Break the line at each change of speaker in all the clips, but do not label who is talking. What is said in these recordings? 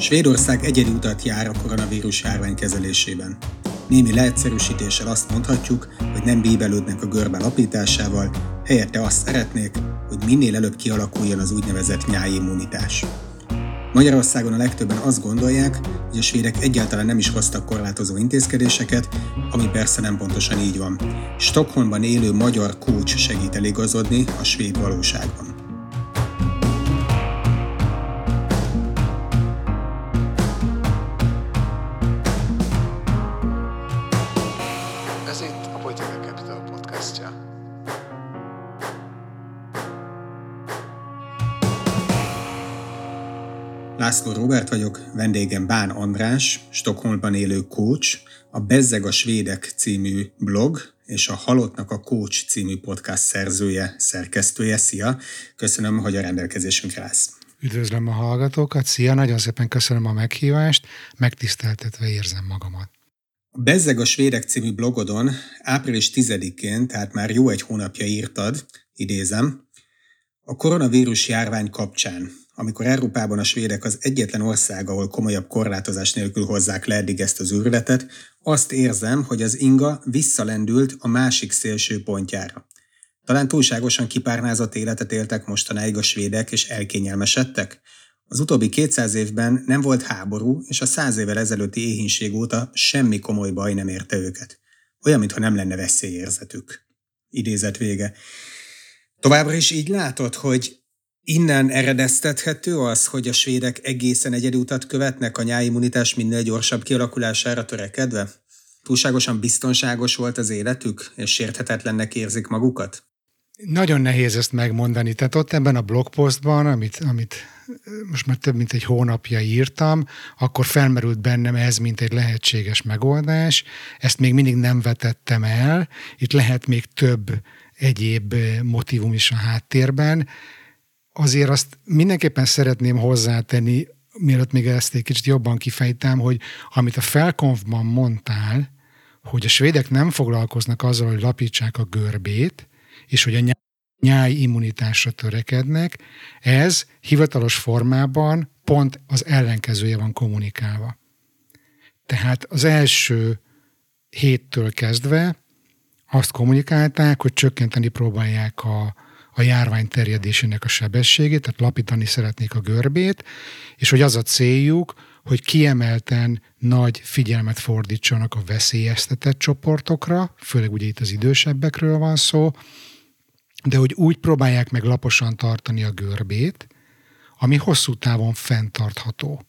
Svédország egyedi utat jár a koronavírus járvány kezelésében. Némi leegyszerűsítéssel azt mondhatjuk, hogy nem bíbelődnek a görbe lapításával, helyette azt szeretnék, hogy minél előbb kialakuljon az úgynevezett nyáimmunitás. Magyarországon a legtöbben azt gondolják, hogy a svédek egyáltalán nem is hoztak korlátozó intézkedéseket, ami persze nem pontosan így van. Stockholmban élő magyar coach segít eligazodni a svéd valóságban. Robert vagyok, vendégem Bán András, Stockholmban élő coach, a Bezzeg a Svédek című blog és a Halottnak a Coach című podcast szerzője, szerkesztője. Szia! Köszönöm, hogy a rendelkezésünkre állsz.
Üdvözlöm a hallgatókat, szia, nagyon szépen köszönöm a meghívást, megtiszteltetve érzem magamat.
A Bezzeg a Svédek című blogodon április 10-én, tehát már jó egy hónapja írtad, idézem, a koronavírus járvány kapcsán amikor Európában a svédek az egyetlen ország, ahol komolyabb korlátozás nélkül hozzák le eddig ezt az űrletet, azt érzem, hogy az inga visszalendült a másik szélső pontjára. Talán túlságosan kipárnázott életet éltek mostanáig a svédek, és elkényelmesedtek? Az utóbbi 200 évben nem volt háború, és a száz évvel ezelőtti éhínség óta semmi komoly baj nem érte őket. Olyan, mintha nem lenne veszélyérzetük. Idézet vége. Továbbra is így látod, hogy Innen eredeztethető az, hogy a svédek egészen egyedi utat követnek a nyáimmunitás minél gyorsabb kialakulására törekedve? Túlságosan biztonságos volt az életük, és sérthetetlennek érzik magukat?
Nagyon nehéz ezt megmondani. Tehát ott ebben a blogpostban, amit, amit most már több mint egy hónapja írtam, akkor felmerült bennem ez, mint egy lehetséges megoldás. Ezt még mindig nem vetettem el. Itt lehet még több egyéb motivum is a háttérben azért azt mindenképpen szeretném hozzátenni, mielőtt még ezt egy kicsit jobban kifejtem, hogy amit a felkonfban mondtál, hogy a svédek nem foglalkoznak azzal, hogy lapítsák a görbét, és hogy a nyáj immunitásra törekednek, ez hivatalos formában pont az ellenkezője van kommunikálva. Tehát az első héttől kezdve azt kommunikálták, hogy csökkenteni próbálják a, a járvány terjedésének a sebességét, tehát lapítani szeretnék a görbét, és hogy az a céljuk, hogy kiemelten nagy figyelmet fordítsanak a veszélyeztetett csoportokra, főleg ugye itt az idősebbekről van szó, de hogy úgy próbálják meg laposan tartani a görbét, ami hosszú távon fenntartható.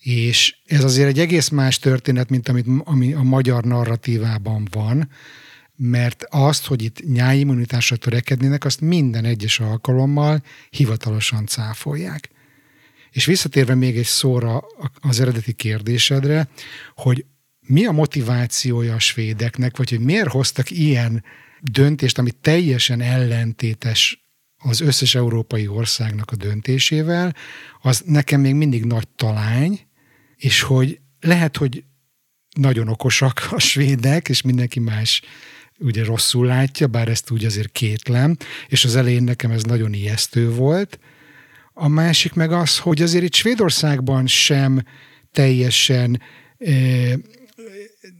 És ez azért egy egész más történet, mint amit ami a magyar narratívában van, mert azt, hogy itt nyáimmunitásra törekednének, azt minden egyes alkalommal hivatalosan cáfolják. És visszatérve még egy szóra az eredeti kérdésedre, hogy mi a motivációja a svédeknek, vagy hogy miért hoztak ilyen döntést, ami teljesen ellentétes az összes európai országnak a döntésével, az nekem még mindig nagy talány, és hogy lehet, hogy nagyon okosak a svédek, és mindenki más ugye rosszul látja, bár ezt úgy azért kétlem, és az elején nekem ez nagyon ijesztő volt. A másik meg az, hogy azért itt Svédországban sem teljesen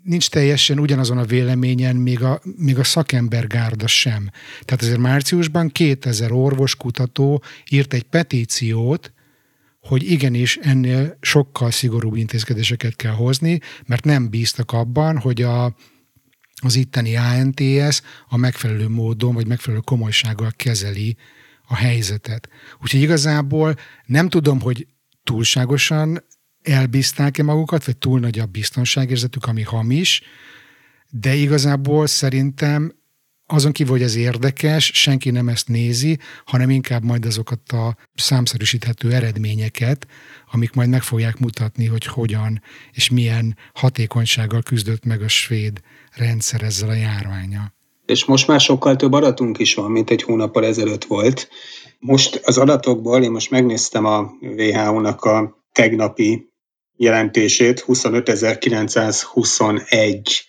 nincs teljesen ugyanazon a véleményen, még a, még a szakembergárda sem. Tehát azért márciusban 2000 orvoskutató írt egy petíciót, hogy igenis ennél sokkal szigorúbb intézkedéseket kell hozni, mert nem bíztak abban, hogy a, az itteni ANTS a megfelelő módon, vagy megfelelő komolysággal kezeli a helyzetet. Úgyhogy igazából nem tudom, hogy túlságosan elbízták-e magukat, vagy túl nagy a biztonságérzetük, ami hamis, de igazából szerintem azon kívül, hogy ez érdekes, senki nem ezt nézi, hanem inkább majd azokat a számszerűsíthető eredményeket, amik majd meg fogják mutatni, hogy hogyan és milyen hatékonysággal küzdött meg a svéd rendszer ezzel a járványa.
És most már sokkal több adatunk is van, mint egy hónappal ezelőtt volt. Most az adatokból, én most megnéztem a WHO-nak a tegnapi jelentését, 25.921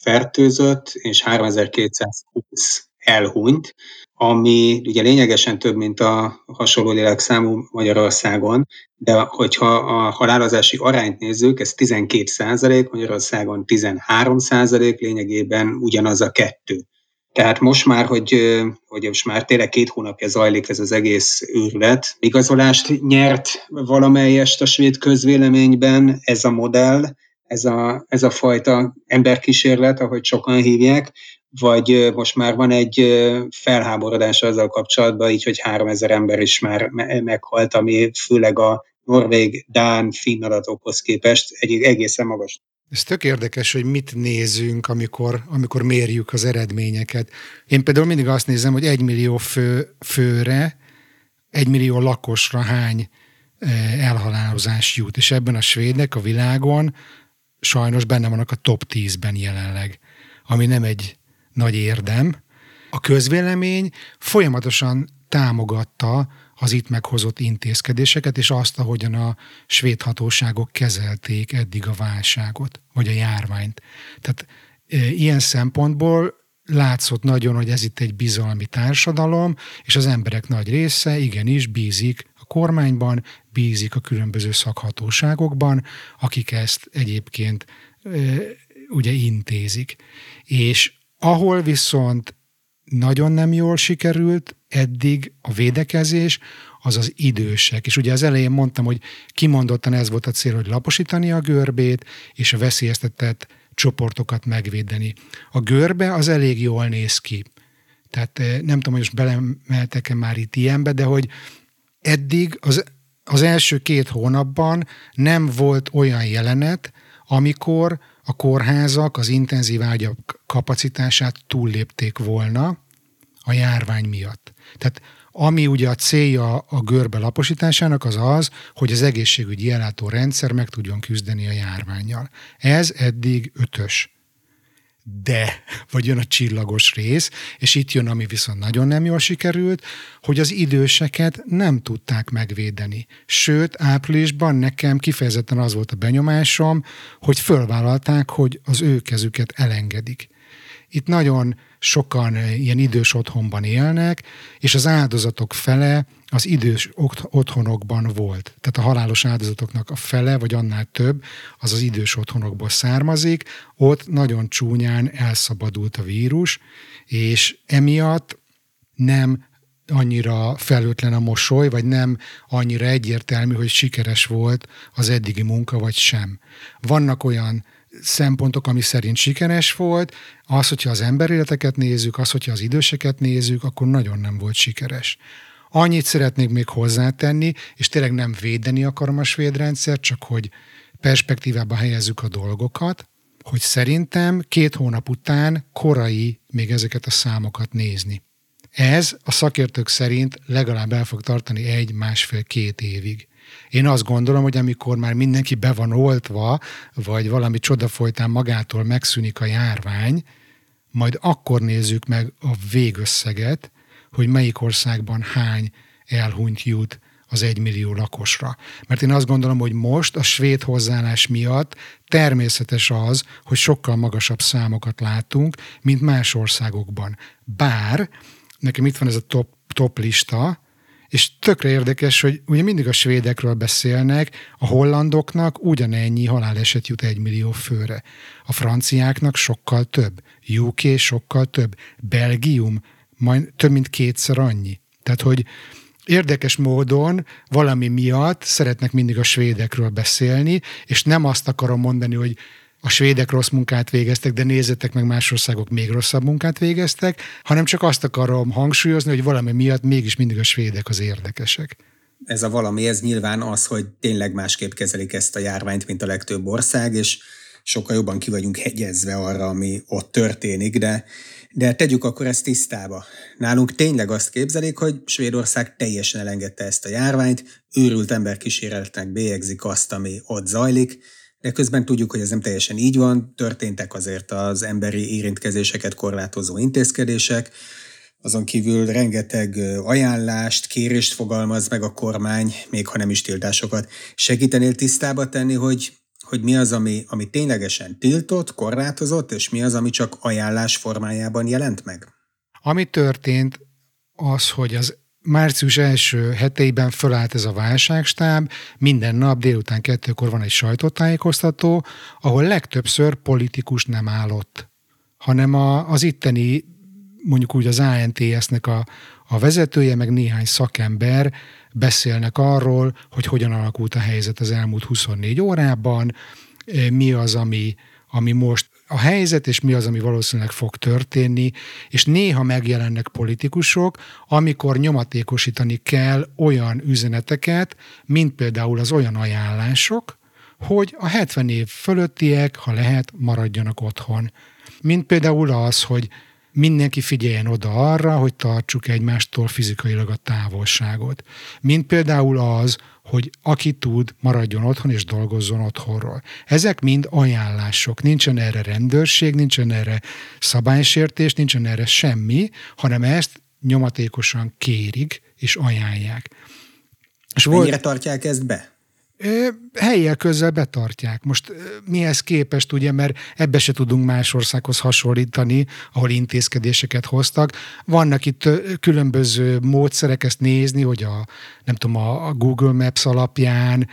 fertőzött és 3220 elhunyt, ami ugye lényegesen több, mint a hasonló lélekszámú Magyarországon, de hogyha a halálozási arányt nézzük, ez 12 százalék, Magyarországon 13 százalék, lényegében ugyanaz a kettő. Tehát most már, hogy, hogy most már tényleg két hónapja zajlik ez az egész őrület, igazolást nyert valamelyest a svéd közvéleményben ez a modell, ez a, ez a fajta emberkísérlet, ahogy sokan hívják, vagy most már van egy felháborodás azzal kapcsolatban, így, hogy 3000 ember is már meghalt, ami főleg a norvég, dán, finn adatokhoz képest egy egészen magas.
Ez tök érdekes, hogy mit nézünk, amikor, amikor mérjük az eredményeket. Én például mindig azt nézem, hogy egy millió fő, főre, egy millió lakosra hány elhalálozás jut, és ebben a svédek a világon sajnos benne vannak a top 10-ben jelenleg, ami nem egy nagy érdem. A közvélemény folyamatosan támogatta az itt meghozott intézkedéseket, és azt, ahogyan a svéd hatóságok kezelték eddig a válságot, vagy a járványt. Tehát e, ilyen szempontból látszott nagyon, hogy ez itt egy bizalmi társadalom, és az emberek nagy része igenis bízik kormányban, bízik a különböző szakhatóságokban, akik ezt egyébként ugye intézik. És ahol viszont nagyon nem jól sikerült eddig a védekezés, az az idősek. És ugye az elején mondtam, hogy kimondottan ez volt a cél, hogy laposítani a görbét, és a veszélyeztetett csoportokat megvédeni. A görbe az elég jól néz ki. Tehát eh, nem tudom, hogy most belemeltek-e már itt ilyenbe, de hogy eddig az, az első két hónapban nem volt olyan jelenet, amikor a kórházak az intenzív ágyak kapacitását túllépték volna a járvány miatt. Tehát ami ugye a célja a görbe laposításának az az, hogy az egészségügyi ellátó rendszer meg tudjon küzdeni a járványjal. Ez eddig ötös de, vagy jön a csillagos rész, és itt jön, ami viszont nagyon nem jól sikerült, hogy az időseket nem tudták megvédeni. Sőt, áprilisban nekem kifejezetten az volt a benyomásom, hogy fölvállalták, hogy az ő kezüket elengedik. Itt nagyon sokan ilyen idős otthonban élnek, és az áldozatok fele az idős otthonokban volt. Tehát a halálos áldozatoknak a fele, vagy annál több, az az idős otthonokból származik. Ott nagyon csúnyán elszabadult a vírus, és emiatt nem annyira felőtlen a mosoly, vagy nem annyira egyértelmű, hogy sikeres volt az eddigi munka, vagy sem. Vannak olyan szempontok, ami szerint sikeres volt, az, hogyha az emberéleteket nézzük, az, hogyha az időseket nézzük, akkor nagyon nem volt sikeres. Annyit szeretnék még hozzátenni, és tényleg nem védeni akarom a svéd rendszer, csak hogy perspektívába helyezzük a dolgokat, hogy szerintem két hónap után korai még ezeket a számokat nézni. Ez a szakértők szerint legalább el fog tartani egy, másfél, két évig. Én azt gondolom, hogy amikor már mindenki be van oltva, vagy valami csoda folytán magától megszűnik a járvány, majd akkor nézzük meg a végösszeget, hogy melyik országban hány elhunyt jut az egymillió lakosra. Mert én azt gondolom, hogy most a svéd hozzáállás miatt természetes az, hogy sokkal magasabb számokat látunk, mint más országokban. Bár nekem itt van ez a top, top lista, és tökre érdekes, hogy ugye mindig a svédekről beszélnek, a hollandoknak ugyanennyi haláleset jut egy millió főre. A franciáknak sokkal több, UK sokkal több, Belgium majd több mint kétszer annyi. Tehát, hogy érdekes módon valami miatt szeretnek mindig a svédekről beszélni, és nem azt akarom mondani, hogy a svédek rossz munkát végeztek, de nézzetek meg más országok még rosszabb munkát végeztek, hanem csak azt akarom hangsúlyozni, hogy valami miatt mégis mindig a svédek az érdekesek.
Ez a valami, ez nyilván az, hogy tényleg másképp kezelik ezt a járványt, mint a legtöbb ország, és sokkal jobban ki vagyunk hegyezve arra, ami ott történik, de, de tegyük akkor ezt tisztába. Nálunk tényleg azt képzelik, hogy Svédország teljesen elengedte ezt a járványt, őrült emberkísérletnek bélyegzik azt, ami ott zajlik, de közben tudjuk, hogy ez nem teljesen így van, történtek azért az emberi érintkezéseket korlátozó intézkedések, azon kívül rengeteg ajánlást, kérést fogalmaz meg a kormány, még ha nem is tiltásokat. Segítenél tisztába tenni, hogy, hogy mi az, ami, ami ténylegesen tiltott, korlátozott, és mi az, ami csak ajánlás formájában jelent meg?
Ami történt, az, hogy az március első heteiben fölállt ez a válságstáb, minden nap délután kettőkor van egy sajtótájékoztató, ahol legtöbbször politikus nem állott, hanem a, az itteni, mondjuk úgy az ANTS-nek a, a vezetője, meg néhány szakember beszélnek arról, hogy hogyan alakult a helyzet az elmúlt 24 órában, mi az, ami, ami most a helyzet, és mi az, ami valószínűleg fog történni, és néha megjelennek politikusok, amikor nyomatékosítani kell olyan üzeneteket, mint például az olyan ajánlások, hogy a 70 év fölöttiek, ha lehet, maradjanak otthon. Mint például az, hogy mindenki figyeljen oda arra, hogy tartsuk egymástól fizikailag a távolságot. Mint például az, hogy aki tud, maradjon otthon és dolgozzon otthonról. Ezek mind ajánlások. Nincsen erre rendőrség, nincsen erre szabálysértés, nincsen erre semmi, hanem ezt nyomatékosan kérik és ajánlják.
És Mennyire volt, tartják ezt be?
Helyjel közel betartják. Most mihez képest, ugye, mert ebbe se tudunk más országhoz hasonlítani, ahol intézkedéseket hoztak. Vannak itt különböző módszerek ezt nézni, hogy a, nem tudom, a Google Maps alapján,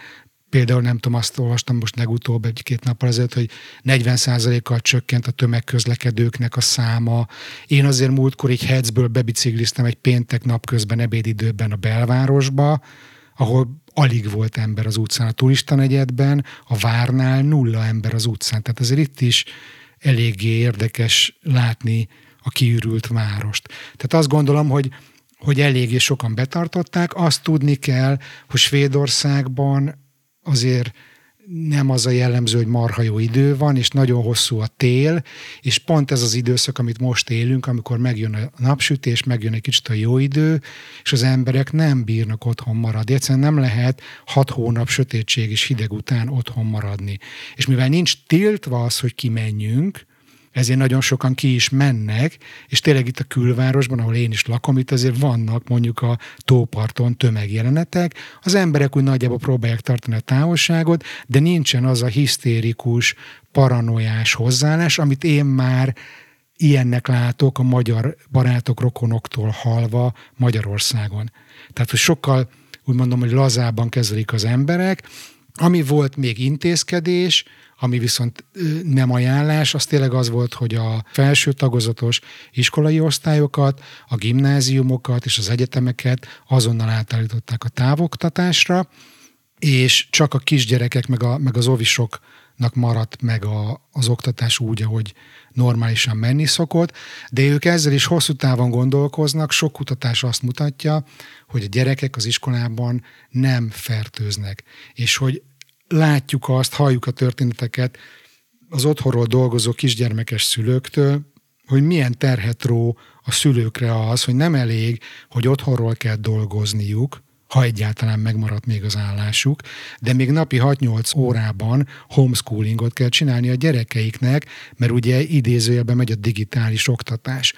például nem tudom, azt olvastam most legutóbb egy-két nappal ezelőtt, hogy 40%-kal csökkent a tömegközlekedőknek a száma. Én azért múltkor egy Hetzből bebicikliztem egy péntek napközben ebédidőben a belvárosba, ahol alig volt ember az utcán. A turista negyedben, a várnál nulla ember az utcán. Tehát azért itt is eléggé érdekes látni a kiürült várost. Tehát azt gondolom, hogy hogy eléggé sokan betartották. Azt tudni kell, hogy Svédországban azért nem az a jellemző, hogy marha jó idő van, és nagyon hosszú a tél, és pont ez az időszak, amit most élünk, amikor megjön a napsütés, megjön egy kicsit a jó idő, és az emberek nem bírnak otthon maradni. Egyszerűen nem lehet hat hónap sötétség és hideg után otthon maradni. És mivel nincs tiltva az, hogy kimenjünk, ezért nagyon sokan ki is mennek, és tényleg itt a külvárosban, ahol én is lakom, itt azért vannak mondjuk a tóparton tömegjelenetek, az emberek úgy nagyjából próbálják tartani a távolságot, de nincsen az a hisztérikus, paranoiás hozzáállás, amit én már ilyennek látok a magyar barátok, rokonoktól halva Magyarországon. Tehát, hogy sokkal úgy mondom, hogy lazában kezelik az emberek, ami volt még intézkedés, ami viszont nem ajánlás, az tényleg az volt, hogy a felső tagozatos iskolai osztályokat, a gimnáziumokat és az egyetemeket azonnal átállították a távoktatásra, és csak a kisgyerekek meg, a, meg az ovisoknak maradt meg a, az oktatás úgy, ahogy normálisan menni szokott, de ők ezzel is hosszú távon gondolkoznak, sok kutatás azt mutatja, hogy a gyerekek az iskolában nem fertőznek, és hogy látjuk azt, halljuk a történeteket az otthonról dolgozó kisgyermekes szülőktől, hogy milyen terhet ró a szülőkre az, hogy nem elég, hogy otthonról kell dolgozniuk, ha egyáltalán megmaradt még az állásuk, de még napi 6-8 órában homeschoolingot kell csinálni a gyerekeiknek, mert ugye idézőjelben megy a digitális oktatás.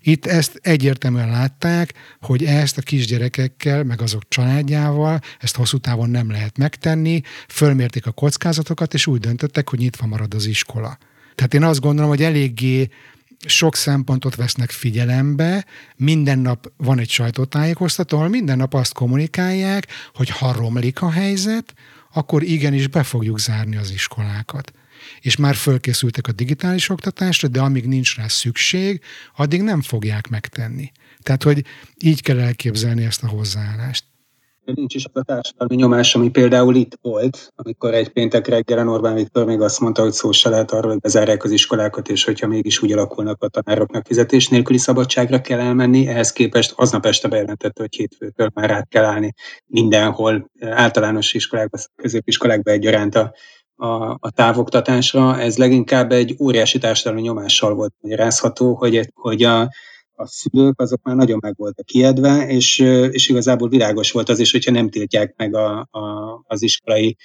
Itt ezt egyértelműen látták, hogy ezt a kisgyerekekkel, meg azok családjával, ezt hosszú távon nem lehet megtenni, fölmérték a kockázatokat, és úgy döntöttek, hogy nyitva marad az iskola. Tehát én azt gondolom, hogy eléggé sok szempontot vesznek figyelembe, minden nap van egy sajtótájékoztató, ahol minden nap azt kommunikálják, hogy ha romlik a helyzet, akkor igenis be fogjuk zárni az iskolákat. És már fölkészültek a digitális oktatásra, de amíg nincs rá szükség, addig nem fogják megtenni. Tehát, hogy így kell elképzelni ezt a hozzáállást
nincs is az a társadalmi nyomás, ami például itt volt, amikor egy péntek reggelen Orbán Viktor még azt mondta, hogy szó se lehet arról, hogy bezárják az iskolákat, és hogyha mégis úgy alakulnak a tanároknak fizetés nélküli szabadságra kell elmenni, ehhez képest aznap este bejelentette, hogy hétfőtől már át kell állni mindenhol, általános iskolákban, középiskolákban egyaránt a, a, a távoktatásra. Ez leginkább egy óriási társadalmi nyomással volt magyarázható, hogy, hogy a, a szülők azok már nagyon meg voltak kiedve, és, és igazából világos volt az is, hogyha nem tiltják meg a, a, az iskolai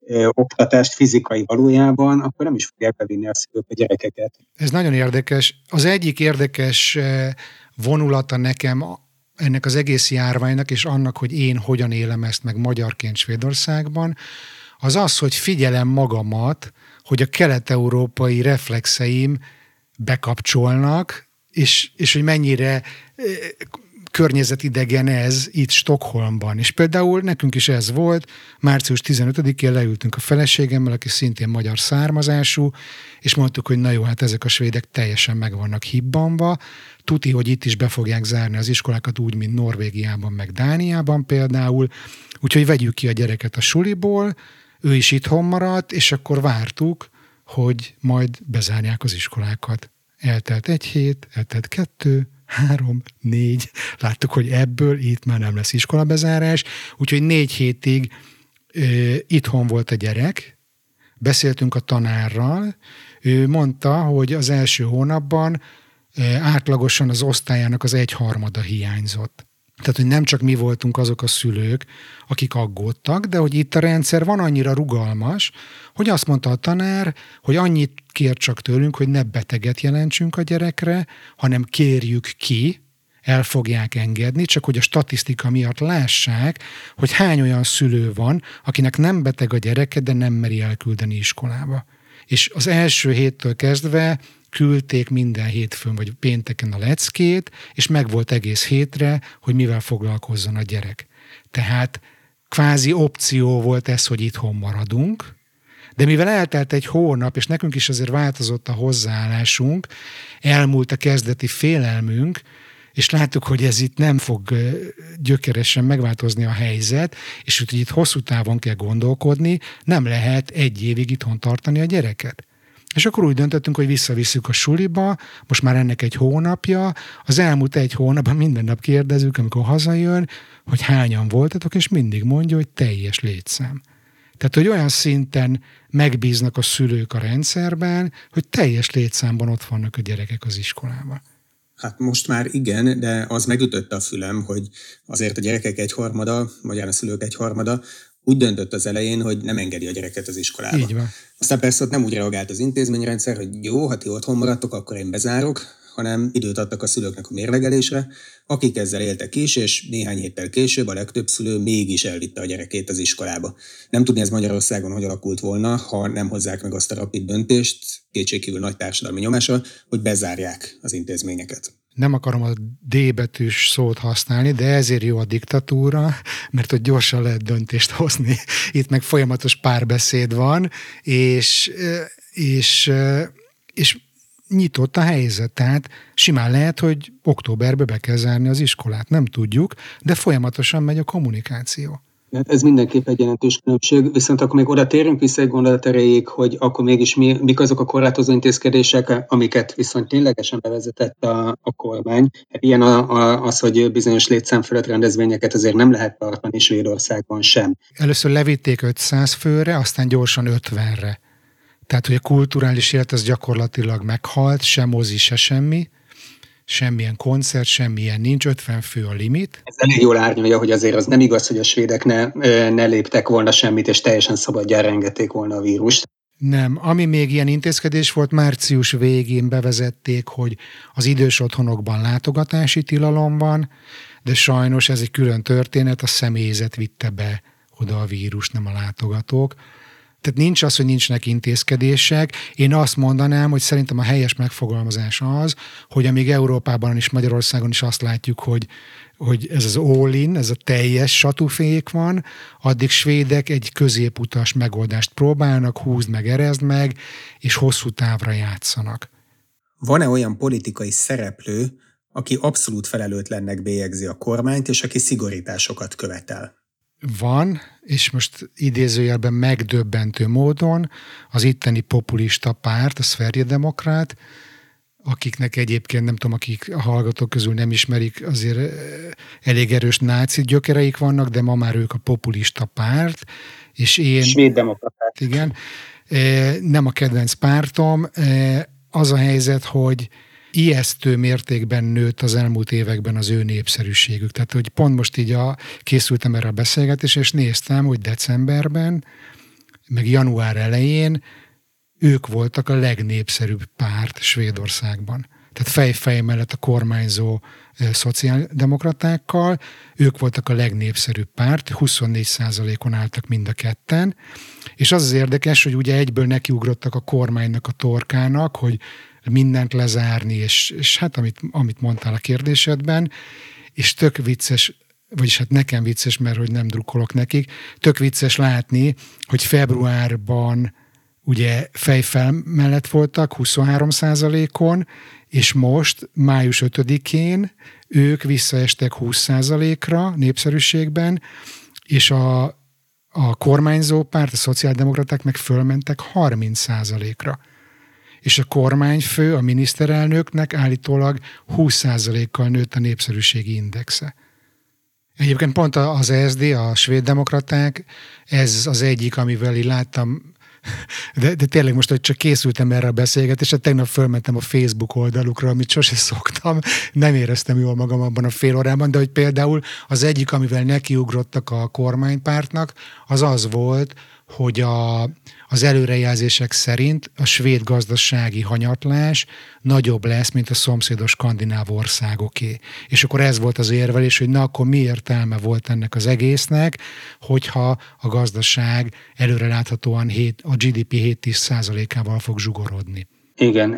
ö, oktatást fizikai valójában, akkor nem is fogják bevinni a szülők a gyerekeket.
Ez nagyon érdekes. Az egyik érdekes vonulata nekem ennek az egész járványnak, és annak, hogy én hogyan élem ezt meg magyarként Svédországban, az az, hogy figyelem magamat, hogy a kelet-európai reflexeim bekapcsolnak, és, és hogy mennyire környezetidegen ez itt Stockholmban. És például nekünk is ez volt, március 15-én leültünk a feleségemmel, aki szintén magyar származású, és mondtuk, hogy na jó, hát ezek a svédek teljesen meg vannak hibbanva, tuti, hogy itt is be fogják zárni az iskolákat úgy, mint Norvégiában, meg Dániában például, úgyhogy vegyük ki a gyereket a suliból, ő is itthon maradt, és akkor vártuk, hogy majd bezárják az iskolákat. Eltelt egy hét, eltelt kettő, három, négy, láttuk, hogy ebből itt már nem lesz iskolabezárás, úgyhogy négy hétig ö, itthon volt a gyerek, beszéltünk a tanárral, ő mondta, hogy az első hónapban ö, átlagosan az osztályának az egyharmada hiányzott. Tehát, hogy nem csak mi voltunk azok a szülők, akik aggódtak, de hogy itt a rendszer van annyira rugalmas, hogy azt mondta a tanár, hogy annyit kér csak tőlünk, hogy ne beteget jelentsünk a gyerekre, hanem kérjük ki, el fogják engedni, csak hogy a statisztika miatt lássák, hogy hány olyan szülő van, akinek nem beteg a gyereke, de nem meri elküldeni iskolába. És az első héttől kezdve küldték minden hétfőn vagy pénteken a leckét, és meg volt egész hétre, hogy mivel foglalkozzon a gyerek. Tehát kvázi opció volt ez, hogy itthon maradunk, de mivel eltelt egy hónap, és nekünk is azért változott a hozzáállásunk, elmúlt a kezdeti félelmünk, és láttuk, hogy ez itt nem fog gyökeresen megváltozni a helyzet, és hogy itt hosszú távon kell gondolkodni, nem lehet egy évig itthon tartani a gyereket. És akkor úgy döntöttünk, hogy visszavisszük a suliba, most már ennek egy hónapja, az elmúlt egy hónapban minden nap kérdezzük, amikor hazajön, hogy hányan voltatok, és mindig mondja, hogy teljes létszám. Tehát, hogy olyan szinten megbíznak a szülők a rendszerben, hogy teljes létszámban ott vannak a gyerekek az iskolában.
Hát most már igen, de az megütötte a fülem, hogy azért a gyerekek egyharmada, vagy a szülők egyharmada úgy döntött az elején, hogy nem engedi a gyereket az iskolába.
Így van.
Aztán persze ott nem úgy reagált az intézményrendszer, hogy jó, ha ti otthon maradtok, akkor én bezárok, hanem időt adtak a szülőknek a mérlegelésre, akik ezzel éltek is, és néhány héttel később a legtöbb szülő mégis elvitte a gyerekét az iskolába. Nem tudni ez Magyarországon, hogy alakult volna, ha nem hozzák meg azt a rapid döntést, kétségkívül nagy társadalmi nyomással, hogy bezárják az intézményeket
nem akarom a D betűs szót használni, de ezért jó a diktatúra, mert ott gyorsan lehet döntést hozni. Itt meg folyamatos párbeszéd van, és, és, és nyitott a helyzet. Tehát simán lehet, hogy októberbe be kell zárni az iskolát. Nem tudjuk, de folyamatosan megy a kommunikáció.
Hát ez mindenképp egy jelentős különbség, viszont akkor még oda térünk vissza egy gondolat erejéig, hogy akkor mégis mi, mik azok a korlátozó intézkedések, amiket viszont ténylegesen bevezetett a, a kormány. Hát ilyen a, a, az, hogy bizonyos létszám fölött rendezvényeket azért nem lehet tartani Svédországban sem.
Először levitték 500 főre, aztán gyorsan 50-re. Tehát, hogy a kulturális élet az gyakorlatilag meghalt, se mozi, se semmi semmilyen koncert, semmilyen nincs, 50 fő a limit.
Ez elég jól árnyalja, hogy azért az nem igaz, hogy a svédek ne, ne léptek volna semmit, és teljesen szabadjára engedték volna a vírust.
Nem. Ami még ilyen intézkedés volt, március végén bevezették, hogy az idős otthonokban látogatási tilalom van, de sajnos ez egy külön történet, a személyzet vitte be oda a vírus, nem a látogatók. Tehát nincs az, hogy nincsenek intézkedések. Én azt mondanám, hogy szerintem a helyes megfogalmazás az, hogy amíg Európában és Magyarországon is azt látjuk, hogy, hogy ez az all-in, ez a teljes satúfék van, addig svédek egy középutas megoldást próbálnak, húzd meg, erezd meg, és hosszú távra játszanak.
Van-e olyan politikai szereplő, aki abszolút felelőtlennek bélyegzi a kormányt, és aki szigorításokat követel?
Van, és most idézőjelben megdöbbentő módon az itteni populista párt, a Szverjedemokrát, akiknek egyébként nem tudom, akik a hallgatók közül nem ismerik, azért eh, elég erős náci gyökereik vannak, de ma már ők a populista párt, és én...
Svéd.
Igen, eh, nem a kedvenc pártom. Eh, az a helyzet, hogy ijesztő mértékben nőtt az elmúlt években az ő népszerűségük. Tehát, hogy pont most így a, készültem erre a beszélgetésre, és néztem, hogy decemberben, meg január elején ők voltak a legnépszerűbb párt Svédországban. Tehát fej-fej mellett a kormányzó szociáldemokratákkal, ők voltak a legnépszerűbb párt, 24%-on álltak mind a ketten, és az az érdekes, hogy ugye egyből nekiugrottak a kormánynak a torkának, hogy mindent lezárni, és, és hát amit, amit mondtál a kérdésedben, és tök vicces, vagyis hát nekem vicces, mert hogy nem drukkolok nekik, tök vicces látni, hogy februárban ugye fejfel mellett voltak 23 on és most, május 5-én ők visszaestek 20 ra népszerűségben, és a, a kormányzó párt, a szociáldemokraták meg fölmentek 30 ra és a kormányfő, a miniszterelnöknek állítólag 20%-kal nőtt a népszerűségi indexe. Egyébként pont az ESD, a svéd demokraták, ez az egyik, amivel így láttam de, de tényleg most, hogy csak készültem erre a beszélgetésre, tegnap fölmentem a Facebook oldalukra, amit sose szoktam, nem éreztem jól magam abban a fél órában, de hogy például az egyik, amivel nekiugrottak a kormánypártnak, az az volt, hogy a, az előrejelzések szerint a svéd gazdasági hanyatlás nagyobb lesz, mint a szomszédos skandináv országoké. És akkor ez volt az érvelés, hogy na akkor mi értelme volt ennek az egésznek, hogyha a gazdaság előreláthatóan 7, a GDP 7-10 ával fog zsugorodni.
Igen,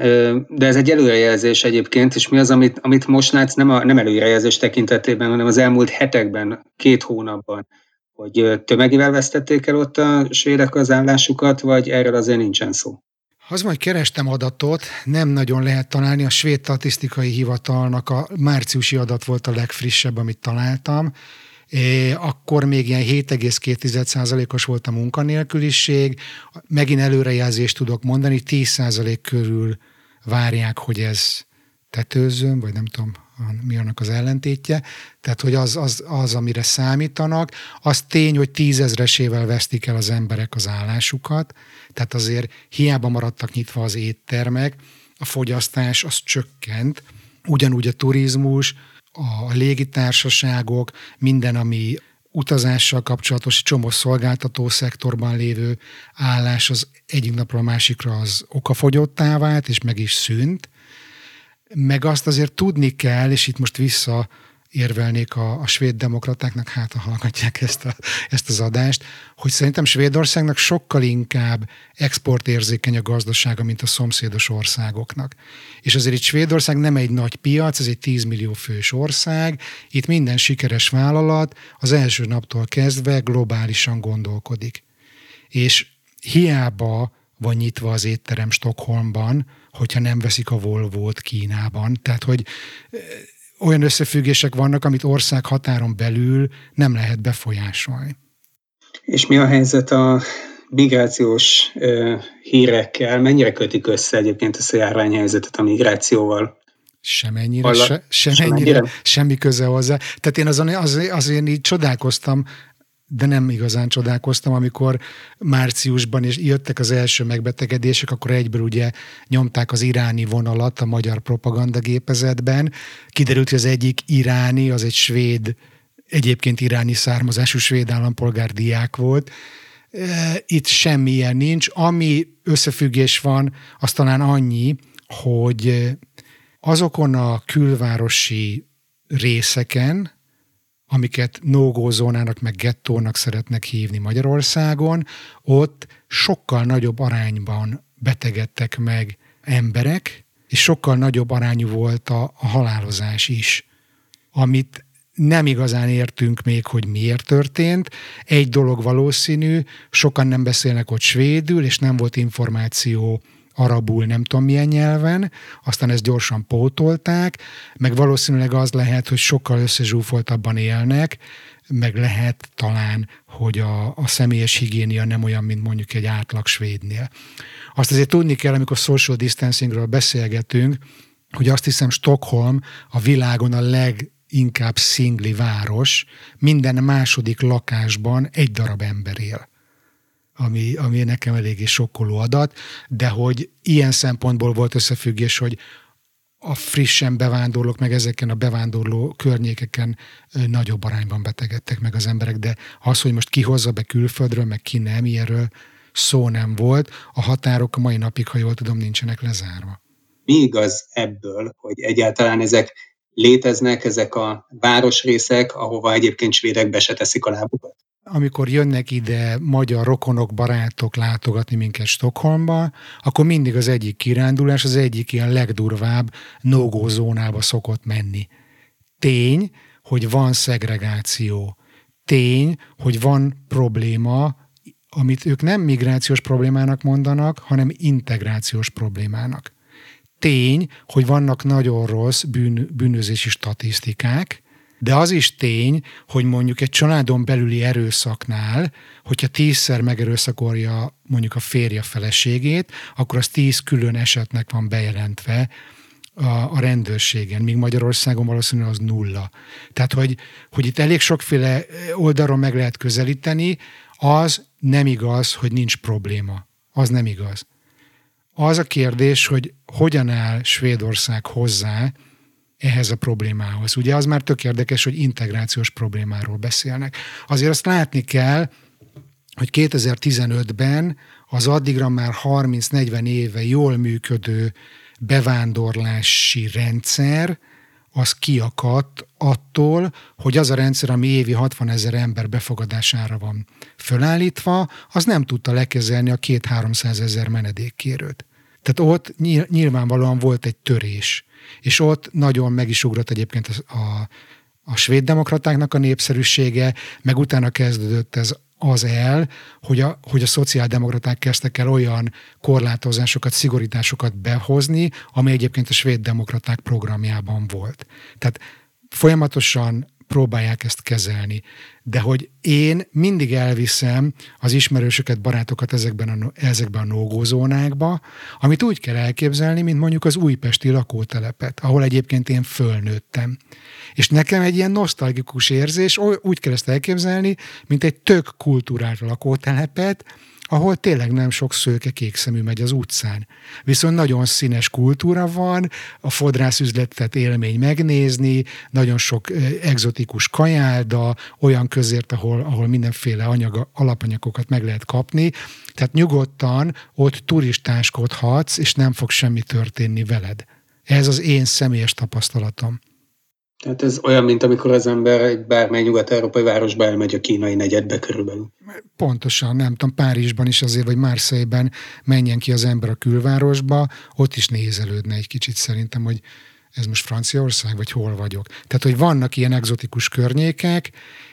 de ez egy előrejelzés egyébként, és mi az, amit, amit most látsz, nem, a, nem előrejelzés tekintetében, hanem az elmúlt hetekben, két hónapban hogy tömegével vesztették el ott a svédek az állásukat, vagy erről azért nincsen szó?
Az majd kerestem adatot, nem nagyon lehet találni. A svéd statisztikai hivatalnak a márciusi adat volt a legfrissebb, amit találtam. É, akkor még ilyen 7,2%-os volt a munkanélküliség. Megint előrejelzést tudok mondani, 10% körül várják, hogy ez tetőzőn, vagy nem tudom, mi annak az ellentétje, tehát hogy az, az, az, amire számítanak, az tény, hogy tízezresével vesztik el az emberek az állásukat, tehát azért hiába maradtak nyitva az éttermek, a fogyasztás az csökkent, ugyanúgy a turizmus, a légitársaságok, minden, ami utazással kapcsolatos csomó szolgáltató szektorban lévő állás az egyik napról a másikra az okafogyottá vált, és meg is szűnt meg azt azért tudni kell, és itt most vissza érvelnék a, a svéd demokratáknak, hát ha hallgatják ezt, a, ezt az adást, hogy szerintem Svédországnak sokkal inkább exportérzékeny a gazdasága, mint a szomszédos országoknak. És azért itt Svédország nem egy nagy piac, ez egy 10 millió fős ország, itt minden sikeres vállalat az első naptól kezdve globálisan gondolkodik. És hiába van nyitva az étterem Stockholmban, hogyha nem veszik a Volvo-t Kínában. Tehát, hogy olyan összefüggések vannak, amit ország határon belül nem lehet befolyásolni.
És mi a helyzet a migrációs hírekkel? Mennyire kötik össze egyébként ezt a járványhelyzetet a migrációval?
Semennyire, se, semennyire, semennyire, semmi köze hozzá. Tehát én azon, az, azért így csodálkoztam, de nem igazán csodálkoztam, amikor márciusban és jöttek az első megbetegedések, akkor egyből ugye nyomták az iráni vonalat a magyar propagandagépezetben. Kiderült, hogy az egyik iráni, az egy svéd, egyébként iráni származású svéd állampolgár diák volt. Itt semmilyen nincs. Ami összefüggés van, az talán annyi, hogy azokon a külvárosi részeken, amiket no zónának meg gettónak szeretnek hívni Magyarországon, ott sokkal nagyobb arányban betegedtek meg emberek, és sokkal nagyobb arányú volt a, a halálozás is, amit nem igazán értünk még, hogy miért történt. Egy dolog valószínű, sokan nem beszélnek ott svédül, és nem volt információ arabul, nem tudom milyen nyelven, aztán ezt gyorsan pótolták, meg valószínűleg az lehet, hogy sokkal összezsúfoltabban élnek, meg lehet talán, hogy a, a személyes higiénia nem olyan, mint mondjuk egy átlag svédnél. Azt azért tudni kell, amikor social distancingről beszélgetünk, hogy azt hiszem Stockholm a világon a leginkább szingli város, minden második lakásban egy darab ember él ami, ami nekem eléggé sokkoló adat, de hogy ilyen szempontból volt összefüggés, hogy a frissen bevándorlók, meg ezeken a bevándorló környékeken nagyobb arányban betegedtek meg az emberek, de az, hogy most ki hozza be külföldről, meg ki nem, ilyenről szó nem volt. A határok a mai napig, ha jól tudom, nincsenek lezárva.
Mi igaz ebből, hogy egyáltalán ezek léteznek, ezek a városrészek, ahova egyébként svédek be se teszik a lábukat?
Amikor jönnek ide magyar rokonok, barátok látogatni minket Stockholmba, akkor mindig az egyik kirándulás az egyik ilyen legdurvább no zónába szokott menni. Tény, hogy van szegregáció. Tény, hogy van probléma, amit ők nem migrációs problémának mondanak, hanem integrációs problémának. Tény, hogy vannak nagyon rossz bűn, bűnözési statisztikák, de az is tény, hogy mondjuk egy családon belüli erőszaknál, hogyha tízszer megerőszakolja mondjuk a férje feleségét, akkor az tíz külön esetnek van bejelentve a, a rendőrségen, míg Magyarországon valószínűleg az nulla. Tehát, hogy, hogy itt elég sokféle oldalról meg lehet közelíteni, az nem igaz, hogy nincs probléma. Az nem igaz. Az a kérdés, hogy hogyan áll Svédország hozzá ehhez a problémához. Ugye az már tök érdekes, hogy integrációs problémáról beszélnek. Azért azt látni kell, hogy 2015-ben az addigra már 30-40 éve jól működő bevándorlási rendszer, az kiakadt attól, hogy az a rendszer, ami évi 60 ezer ember befogadására van fölállítva, az nem tudta lekezelni a két 300 ezer menedékkérőt. Tehát ott nyilvánvalóan volt egy törés. És ott nagyon meg is ugrott egyébként a, a svéd demokratáknak a népszerűsége, meg utána kezdődött ez az el, hogy a, hogy a szociáldemokraták kezdtek el olyan korlátozásokat, szigorításokat behozni, ami egyébként a svéd demokraták programjában volt. Tehát folyamatosan próbálják ezt kezelni. De hogy én mindig elviszem az ismerősöket, barátokat ezekben a, ezekben a nógózónákba, amit úgy kell elképzelni, mint mondjuk az újpesti lakótelepet, ahol egyébként én fölnőttem. És nekem egy ilyen nosztalgikus érzés, úgy kell ezt elképzelni, mint egy tök kultúrált lakótelepet, ahol tényleg nem sok szőke kékszemű megy az utcán. Viszont nagyon színes kultúra van, a fodrászüzletet élmény megnézni, nagyon sok egzotikus kajálda, olyan közért, ahol, ahol mindenféle anyag, alapanyagokat meg lehet kapni. Tehát nyugodtan ott turistáskodhatsz, és nem fog semmi történni veled. Ez az én személyes tapasztalatom.
Tehát ez olyan, mint amikor az ember egy bármely nyugat-európai városba elmegy a kínai negyedbe körülbelül.
Pontosan, nem tudom, Párizsban is azért, vagy Marseille-ben menjen ki az ember a külvárosba, ott is nézelődne egy kicsit szerintem, hogy ez most Franciaország, vagy hol vagyok. Tehát, hogy vannak ilyen egzotikus környékek,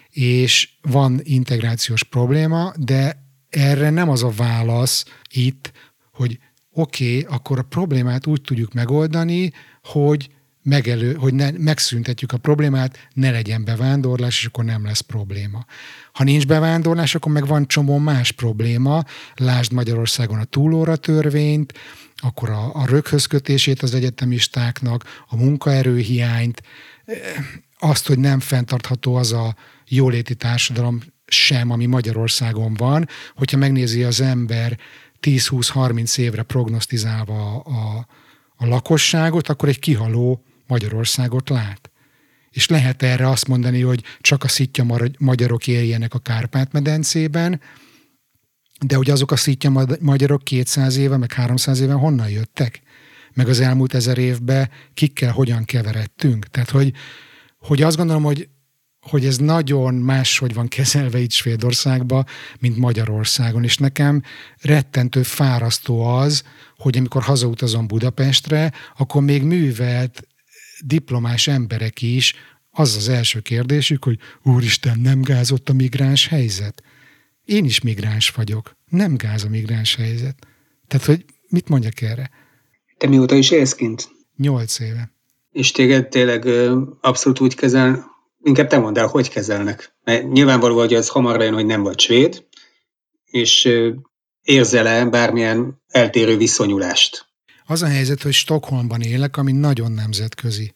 és van integrációs probléma, de erre nem az a válasz itt, hogy oké, okay, akkor a problémát úgy tudjuk megoldani, hogy megelő, hogy ne, megszüntetjük a problémát, ne legyen bevándorlás, és akkor nem lesz probléma. Ha nincs bevándorlás, akkor meg van csomó más probléma, lásd Magyarországon a túlóra törvényt, akkor a, a röghözkötését az egyetemistáknak, a munkaerőhiányt, eh, azt, hogy nem fenntartható az a jóléti társadalom sem, ami Magyarországon van, hogyha megnézi az ember 10-20-30 évre prognosztizálva a, a, a lakosságot, akkor egy kihaló Magyarországot lát. És lehet erre azt mondani, hogy csak a szitja magyarok éljenek a Kárpát-medencében, de hogy azok a szitja magyarok 200 éve, meg 300 éve honnan jöttek? Meg az elmúlt ezer évben kikkel hogyan keveredtünk? Tehát, hogy, hogy azt gondolom, hogy, hogy ez nagyon máshogy van kezelve itt Svédországban, mint Magyarországon, és nekem rettentő fárasztó az, hogy amikor hazautazom Budapestre, akkor még művelt diplomás emberek is, az az első kérdésük, hogy úristen, nem gázott a migráns helyzet? Én is migráns vagyok. Nem gáz a migráns helyzet. Tehát, hogy mit mondjak erre?
Te mióta is élsz kint?
Nyolc éve.
És téged tényleg abszolút úgy kezel, inkább te mondd el, hogy kezelnek. Mert nyilvánvaló, hogy az hamar jön, hogy nem vagy svéd, és érzel-e bármilyen eltérő viszonyulást?
Az a helyzet, hogy Stockholmban élek, ami nagyon nemzetközi.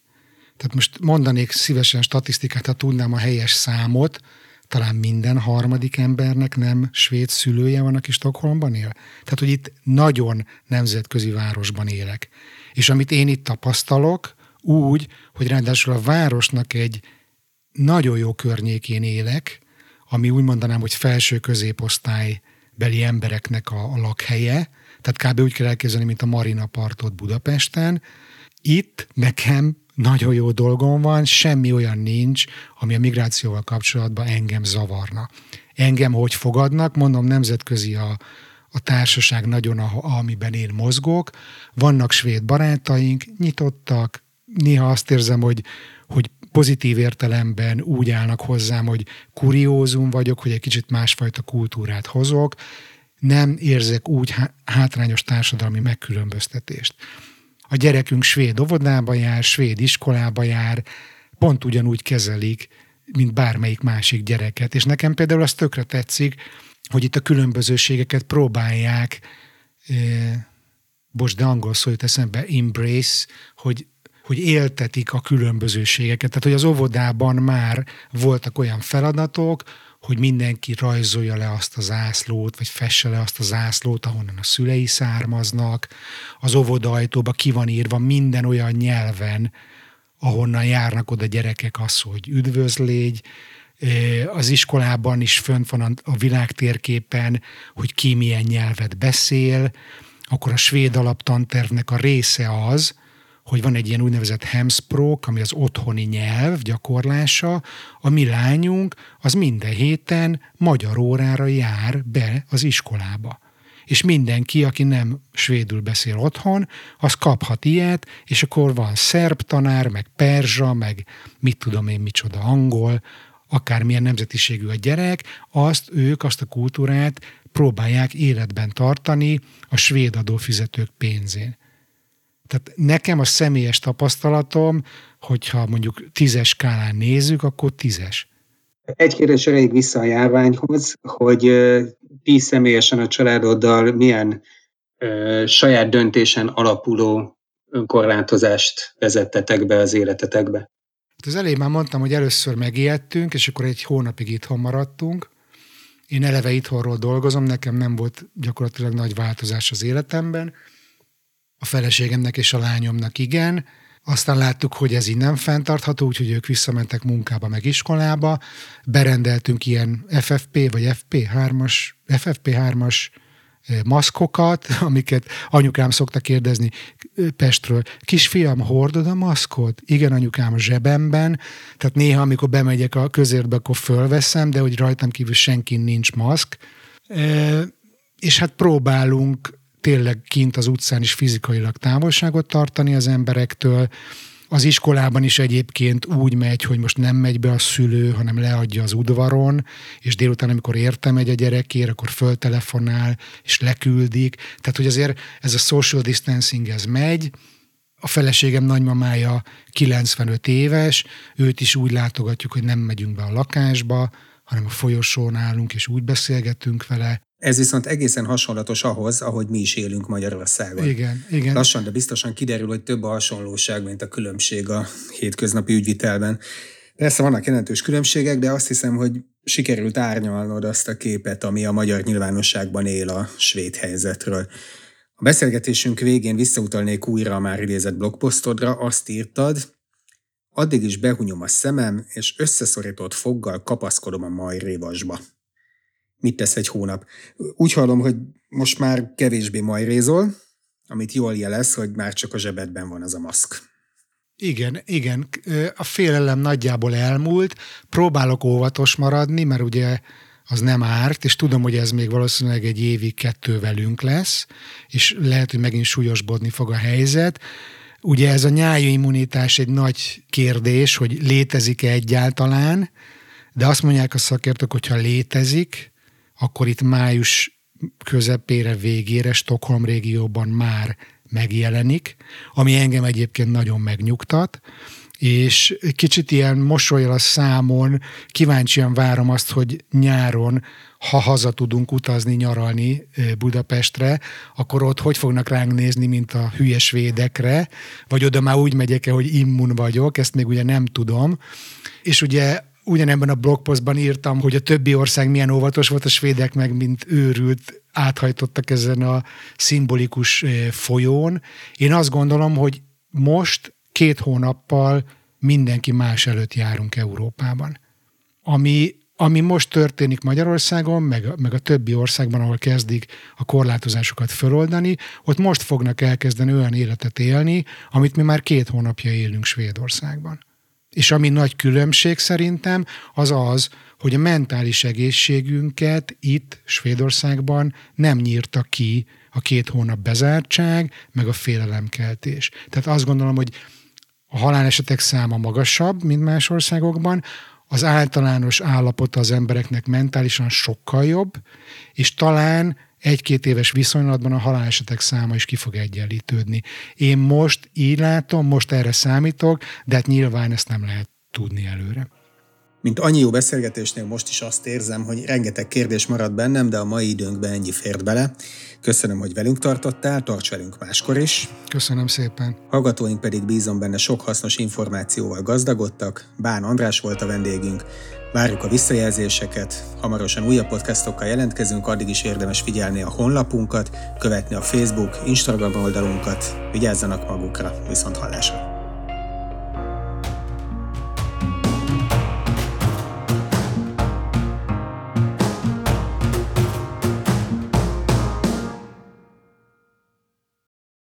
Tehát most mondanék szívesen statisztikát, ha tudnám a helyes számot, talán minden harmadik embernek nem svéd szülője van, aki Stockholmban él. Tehát, hogy itt nagyon nemzetközi városban élek. És amit én itt tapasztalok, úgy, hogy ráadásul a városnak egy nagyon jó környékén élek, ami úgy mondanám, hogy felső középosztály beli embereknek a, a lakhelye, tehát kb. úgy kell elképzelni, mint a Marina partot Budapesten. Itt nekem nagyon jó dolgom van, semmi olyan nincs, ami a migrációval kapcsolatban engem zavarna. engem hogy fogadnak. Mondom, nemzetközi a, a társaság nagyon, amiben én mozgok. Vannak svéd barátaink, nyitottak, néha azt érzem, hogy, hogy pozitív értelemben úgy állnak hozzám, hogy kuriózum vagyok, hogy egy kicsit másfajta kultúrát hozok, nem érzek úgy hátrányos társadalmi megkülönböztetést. A gyerekünk svéd óvodába jár, svéd iskolába jár, pont ugyanúgy kezelik, mint bármelyik másik gyereket. És nekem például az tökre tetszik, hogy itt a különbözőségeket próbálják, eh, bocs, de angol szó jut eszembe, embrace, hogy hogy éltetik a különbözőségeket. Tehát, hogy az óvodában már voltak olyan feladatok, hogy mindenki rajzolja le azt az ászlót, vagy fesse le azt az ászlót, ahonnan a szülei származnak. Az óvodajtóba ki van írva minden olyan nyelven, ahonnan járnak oda gyerekek az, hogy üdvözlégy. Az iskolában is fönt van a világtérképen, hogy ki milyen nyelvet beszél. Akkor a svéd alaptantervnek a része az, hogy van egy ilyen úgynevezett hemsprok, ami az otthoni nyelv gyakorlása, a mi lányunk az minden héten magyar órára jár be az iskolába. És mindenki, aki nem svédül beszél otthon, az kaphat ilyet, és akkor van szerb tanár, meg perzsa, meg mit tudom én micsoda angol, akármilyen nemzetiségű a gyerek, azt ők, azt a kultúrát próbálják életben tartani a svéd adófizetők pénzén. Tehát nekem a személyes tapasztalatom, hogyha mondjuk tízes skálán nézzük, akkor tízes.
Egy kérdés elég vissza a járványhoz, hogy ti személyesen a családoddal milyen ö, saját döntésen alapuló önkorlátozást vezettetek be az életetekbe?
Hát az elején már mondtam, hogy először megijedtünk, és akkor egy hónapig itthon maradtunk. Én eleve itthonról dolgozom, nekem nem volt gyakorlatilag nagy változás az életemben a feleségemnek és a lányomnak igen, aztán láttuk, hogy ez így nem fenntartható, úgyhogy ők visszamentek munkába, meg iskolába. Berendeltünk ilyen FFP vagy FP3-as, FFP3-as maszkokat, amiket anyukám szokta kérdezni Pestről. Kisfiam, hordod a maszkot? Igen, anyukám, a zsebemben. Tehát néha, amikor bemegyek a közértbe, akkor fölveszem, de hogy rajtam kívül senki nincs maszk. És hát próbálunk tényleg kint az utcán is fizikailag távolságot tartani az emberektől. Az iskolában is egyébként úgy megy, hogy most nem megy be a szülő, hanem leadja az udvaron, és délután, amikor érte megy a gyerekért, akkor föltelefonál, és leküldik. Tehát, hogy azért ez a social distancing, ez megy, a feleségem nagymamája 95 éves, őt is úgy látogatjuk, hogy nem megyünk be a lakásba, hanem a folyosón állunk, és úgy beszélgetünk vele.
Ez viszont egészen hasonlatos ahhoz, ahogy mi is élünk Magyarországon.
Igen, igen.
Lassan, de biztosan kiderül, hogy több a hasonlóság, mint a különbség a hétköznapi ügyvitelben. Persze vannak jelentős különbségek, de azt hiszem, hogy sikerült árnyalnod azt a képet, ami a magyar nyilvánosságban él a svéd helyzetről. A beszélgetésünk végén visszautalnék újra a már idézett blogposztodra, azt írtad, addig is behunyom a szemem, és összeszorított foggal kapaszkodom a majrévasba mit tesz egy hónap. Úgy hallom, hogy most már kevésbé majrézol, amit jól jelez, hogy már csak a zsebedben van az a maszk.
Igen, igen. A félelem nagyjából elmúlt. Próbálok óvatos maradni, mert ugye az nem árt, és tudom, hogy ez még valószínűleg egy évig kettő velünk lesz, és lehet, hogy megint súlyosbodni fog a helyzet. Ugye ez a nyájimmunitás egy nagy kérdés, hogy létezik-e egyáltalán, de azt mondják a szakértők, hogyha létezik, akkor itt május közepére, végére Stockholm régióban már megjelenik, ami engem egyébként nagyon megnyugtat, és kicsit ilyen mosolyal a számon, kíváncsian várom azt, hogy nyáron, ha haza tudunk utazni, nyaralni Budapestre, akkor ott hogy fognak ránk nézni, mint a hülyes védekre, vagy oda már úgy megyek-e, hogy immun vagyok, ezt még ugye nem tudom. És ugye ugyanebben a blogpostban írtam, hogy a többi ország milyen óvatos volt, a svédek meg mint őrült áthajtottak ezen a szimbolikus folyón. Én azt gondolom, hogy most két hónappal mindenki más előtt járunk Európában. Ami, ami most történik Magyarországon, meg, meg a többi országban, ahol kezdik a korlátozásokat föloldani, ott most fognak elkezdeni olyan életet élni, amit mi már két hónapja élünk Svédországban És ami nagy különbség szerintem, az az, hogy a mentális egészségünket itt Svédországban nem nyírta ki a két hónap bezártság, meg a félelemkeltés. Tehát azt gondolom, hogy a halálesetek száma magasabb, mint más országokban, az általános állapota az embereknek mentálisan sokkal jobb, és talán egy-két éves viszonylatban a halálesetek száma is ki fog egyenlítődni. Én most így látom, most erre számítok, de hát nyilván ezt nem lehet tudni előre.
Mint annyi jó beszélgetésnél most is azt érzem, hogy rengeteg kérdés maradt bennem, de a mai időnkben ennyi fért bele. Köszönöm, hogy velünk tartottál, tarts velünk máskor is.
Köszönöm szépen.
Hallgatóink pedig bízom benne sok hasznos információval gazdagodtak. Bán András volt a vendégünk. Várjuk a visszajelzéseket, hamarosan újabb podcastokkal jelentkezünk, addig is érdemes figyelni a honlapunkat, követni a Facebook, Instagram oldalunkat, vigyázzanak magukra, viszont hallásra!